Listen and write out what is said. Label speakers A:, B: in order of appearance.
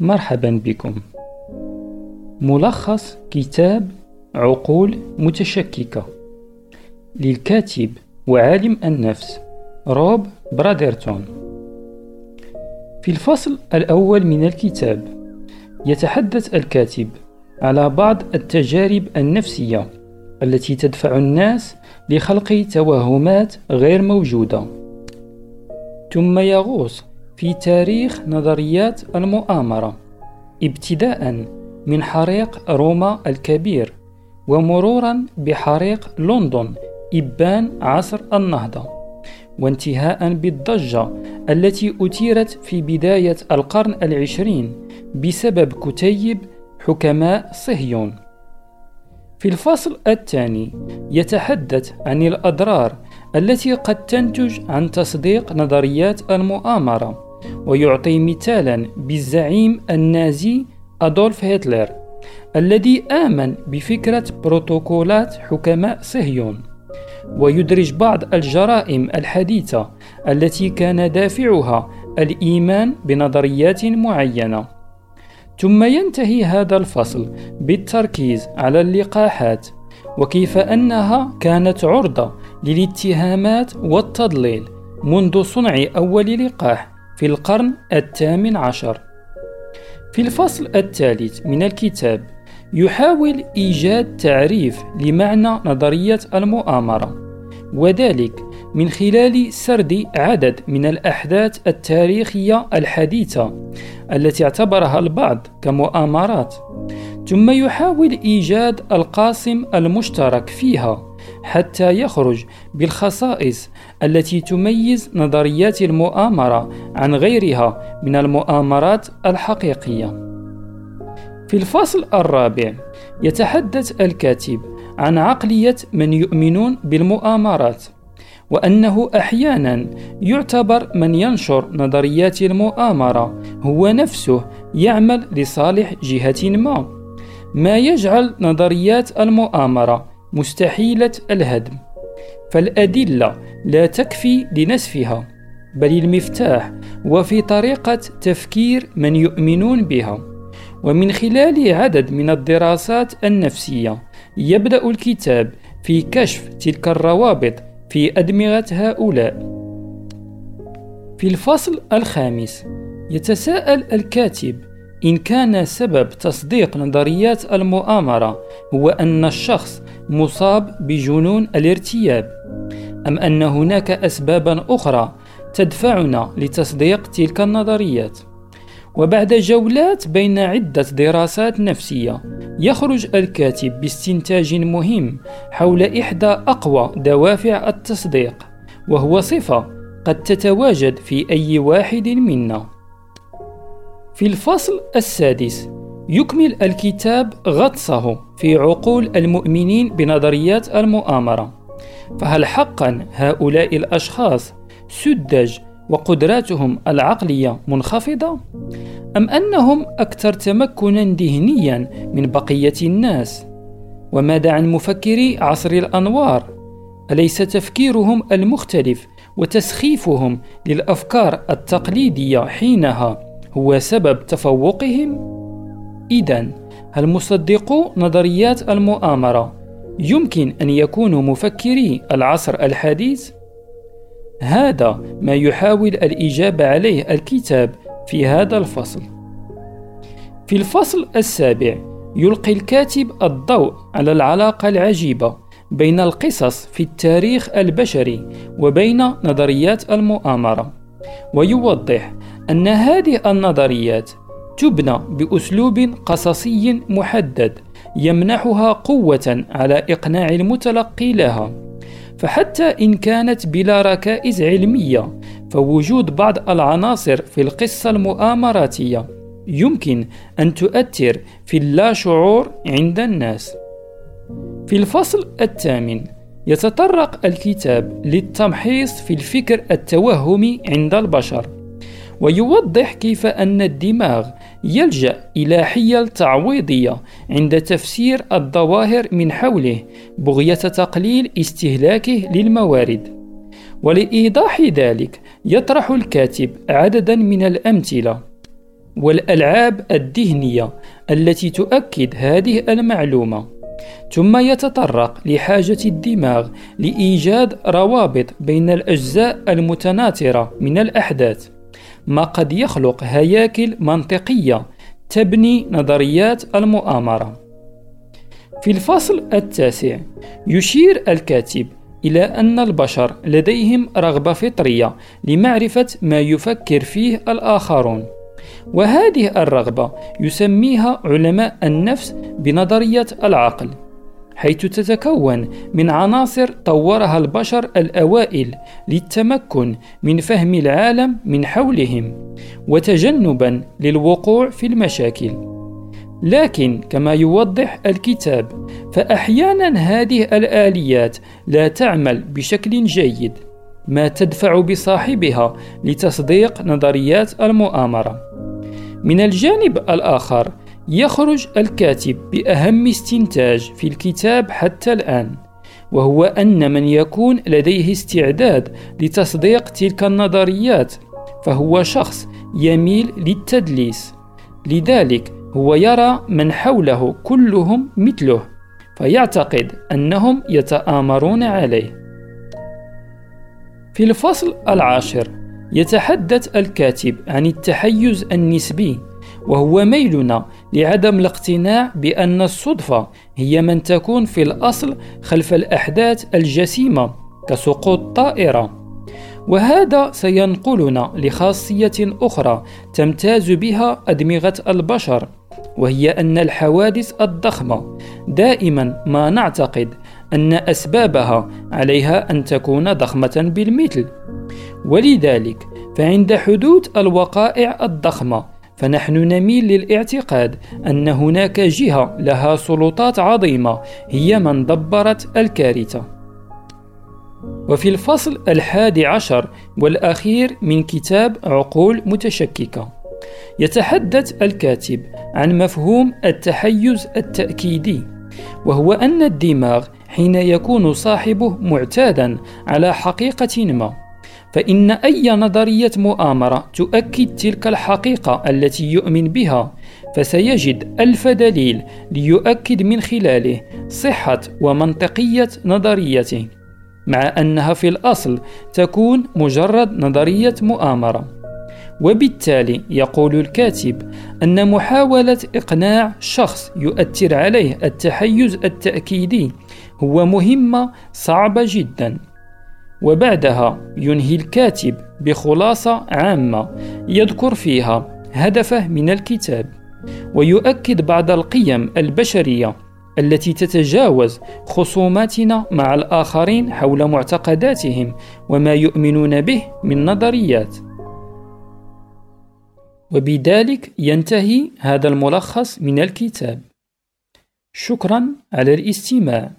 A: مرحبا بكم. ملخص كتاب عقول متشككة. للكاتب وعالم النفس روب برادرتون في الفصل الأول من الكتاب يتحدث الكاتب على بعض التجارب النفسية التي تدفع الناس لخلق توهمات غير موجودة. ثم يغوص في تاريخ نظريات المؤامرة ابتداء من حريق روما الكبير ومرورا بحريق لندن إبان عصر النهضة وانتهاء بالضجة التي أثيرت في بداية القرن العشرين بسبب كتيب حكماء صهيون. في الفصل الثاني يتحدث عن الأضرار التي قد تنتج عن تصديق نظريات المؤامرة. ويعطي مثالا بالزعيم النازي أدولف هتلر الذي آمن بفكرة بروتوكولات حكماء صهيون. ويدرج بعض الجرائم الحديثة التي كان دافعها الإيمان بنظريات معينة. ثم ينتهي هذا الفصل بالتركيز على اللقاحات وكيف أنها كانت عرضة للاتهامات والتضليل منذ صنع أول لقاح. في القرن الثامن عشر. في الفصل الثالث من الكتاب يحاول إيجاد تعريف لمعنى نظرية المؤامرة وذلك من خلال سرد عدد من الأحداث التاريخية الحديثة التي اعتبرها البعض كمؤامرات. ثم يحاول إيجاد القاسم المشترك فيها حتى يخرج بالخصائص التي تميز نظريات المؤامرة عن غيرها من المؤامرات الحقيقية. في الفصل الرابع يتحدث الكاتب عن عقلية من يؤمنون بالمؤامرات وأنه أحيانا يعتبر من ينشر نظريات المؤامرة هو نفسه يعمل لصالح جهة ما ما يجعل نظريات المؤامرة مستحيلة الهدم. فالأدلة لا تكفي لنسفها بل المفتاح وفي طريقة تفكير من يؤمنون بها. ومن خلال عدد من الدراسات النفسية يبدأ الكتاب في كشف تلك الروابط في أدمغة هؤلاء. في الفصل الخامس يتساءل الكاتب إن كان سبب تصديق نظريات المؤامرة هو أن الشخص مصاب بجنون الارتياب أم أن هناك أسبابا أخرى تدفعنا لتصديق تلك النظريات؟ وبعد جولات بين عدة دراسات نفسية يخرج الكاتب باستنتاج مهم حول إحدى أقوى دوافع التصديق وهو صفة قد تتواجد في أي واحد منا. في الفصل السادس يكمل الكتاب غطسه في عقول المؤمنين بنظريات المؤامرة فهل حقا هؤلاء الأشخاص سذج وقدراتهم العقلية منخفضة؟ أم أنهم أكثر تمكنا ذهنيا من بقية الناس؟ وماذا عن مفكري عصر الأنوار؟ أليس تفكيرهم المختلف وتسخيفهم للأفكار التقليدية حينها هو سبب تفوقهم؟ إذا هل مصدقو نظريات المؤامرة يمكن أن يكونوا مفكري العصر الحديث؟ هذا ما يحاول الإجابة عليه الكتاب في هذا الفصل. في الفصل السابع يلقي الكاتب الضوء على العلاقة العجيبة بين القصص في التاريخ البشري وبين نظريات المؤامرة، ويوضح أن هذه النظريات تبنى بأسلوب قصصي محدد يمنحها قوة على إقناع المتلقي لها. فحتى إن كانت بلا ركائز علمية فوجود بعض العناصر في القصة المؤامراتية يمكن أن تؤثر في اللاشعور عند الناس. في الفصل الثامن يتطرق الكتاب للتمحيص في الفكر التوهمي عند البشر ويوضح كيف أن الدماغ يلجأ إلى حيل تعويضية عند تفسير الظواهر من حوله بغية تقليل استهلاكه للموارد. ولإيضاح ذلك يطرح الكاتب عددا من الأمثلة والألعاب الذهنية التي تؤكد هذه المعلومة. ثم يتطرق لحاجة الدماغ لإيجاد روابط بين الأجزاء المتناثرة من الأحداث ما قد يخلق هياكل منطقية تبني نظريات المؤامرة. في الفصل التاسع يشير الكاتب إلى أن البشر لديهم رغبة فطرية لمعرفة ما يفكر فيه الآخرون. وهذه الرغبة يسميها علماء النفس بنظرية العقل حيث تتكون من عناصر طورها البشر الأوائل للتمكن من فهم العالم من حولهم وتجنبا للوقوع في المشاكل. لكن كما يوضح الكتاب فأحيانا هذه الآليات لا تعمل بشكل جيد ما تدفع بصاحبها لتصديق نظريات المؤامرة. من الجانب الآخر يخرج الكاتب بأهم استنتاج في الكتاب حتى الآن وهو أن من يكون لديه استعداد لتصديق تلك النظريات فهو شخص يميل للتدليس. لذلك هو يرى من حوله كلهم مثله فيعتقد أنهم يتآمرون عليه. في الفصل العاشر يتحدث الكاتب عن التحيز النسبي وهو ميلنا لعدم الاقتناع بأن الصدفة هي من تكون في الأصل خلف الأحداث الجسيمة كسقوط طائرة. وهذا سينقلنا لخاصية أخرى تمتاز بها أدمغة البشر وهي أن الحوادث الضخمة دائما ما نعتقد أن أسبابها عليها أن تكون ضخمة بالمثل. ولذلك فعند حدوث الوقائع الضخمة فنحن نميل للاعتقاد أن هناك جهة لها سلطات عظيمة هي من دبرت الكارثة. وفي الفصل الحادي عشر والأخير من كتاب عقول متشككة يتحدث الكاتب عن مفهوم التحيز التأكيدي وهو أن الدماغ حين يكون صاحبه معتادا على حقيقة ما. فإن أي نظرية مؤامرة تؤكد تلك الحقيقة التي يؤمن بها فسيجد ألف دليل ليؤكد من خلاله صحة ومنطقية نظريته مع أنها في الأصل تكون مجرد نظرية مؤامرة. وبالتالي يقول الكاتب أن محاولة إقناع شخص يؤثر عليه التحيز التأكيدي هو مهمة صعبة جدا. وبعدها ينهي الكاتب بخلاصة عامة يذكر فيها هدفه من الكتاب ويؤكد بعض القيم البشرية التي تتجاوز خصوماتنا مع الآخرين حول معتقداتهم وما يؤمنون به من نظريات. وبذلك ينتهي هذا الملخص من الكتاب. شكرا على الاستماع.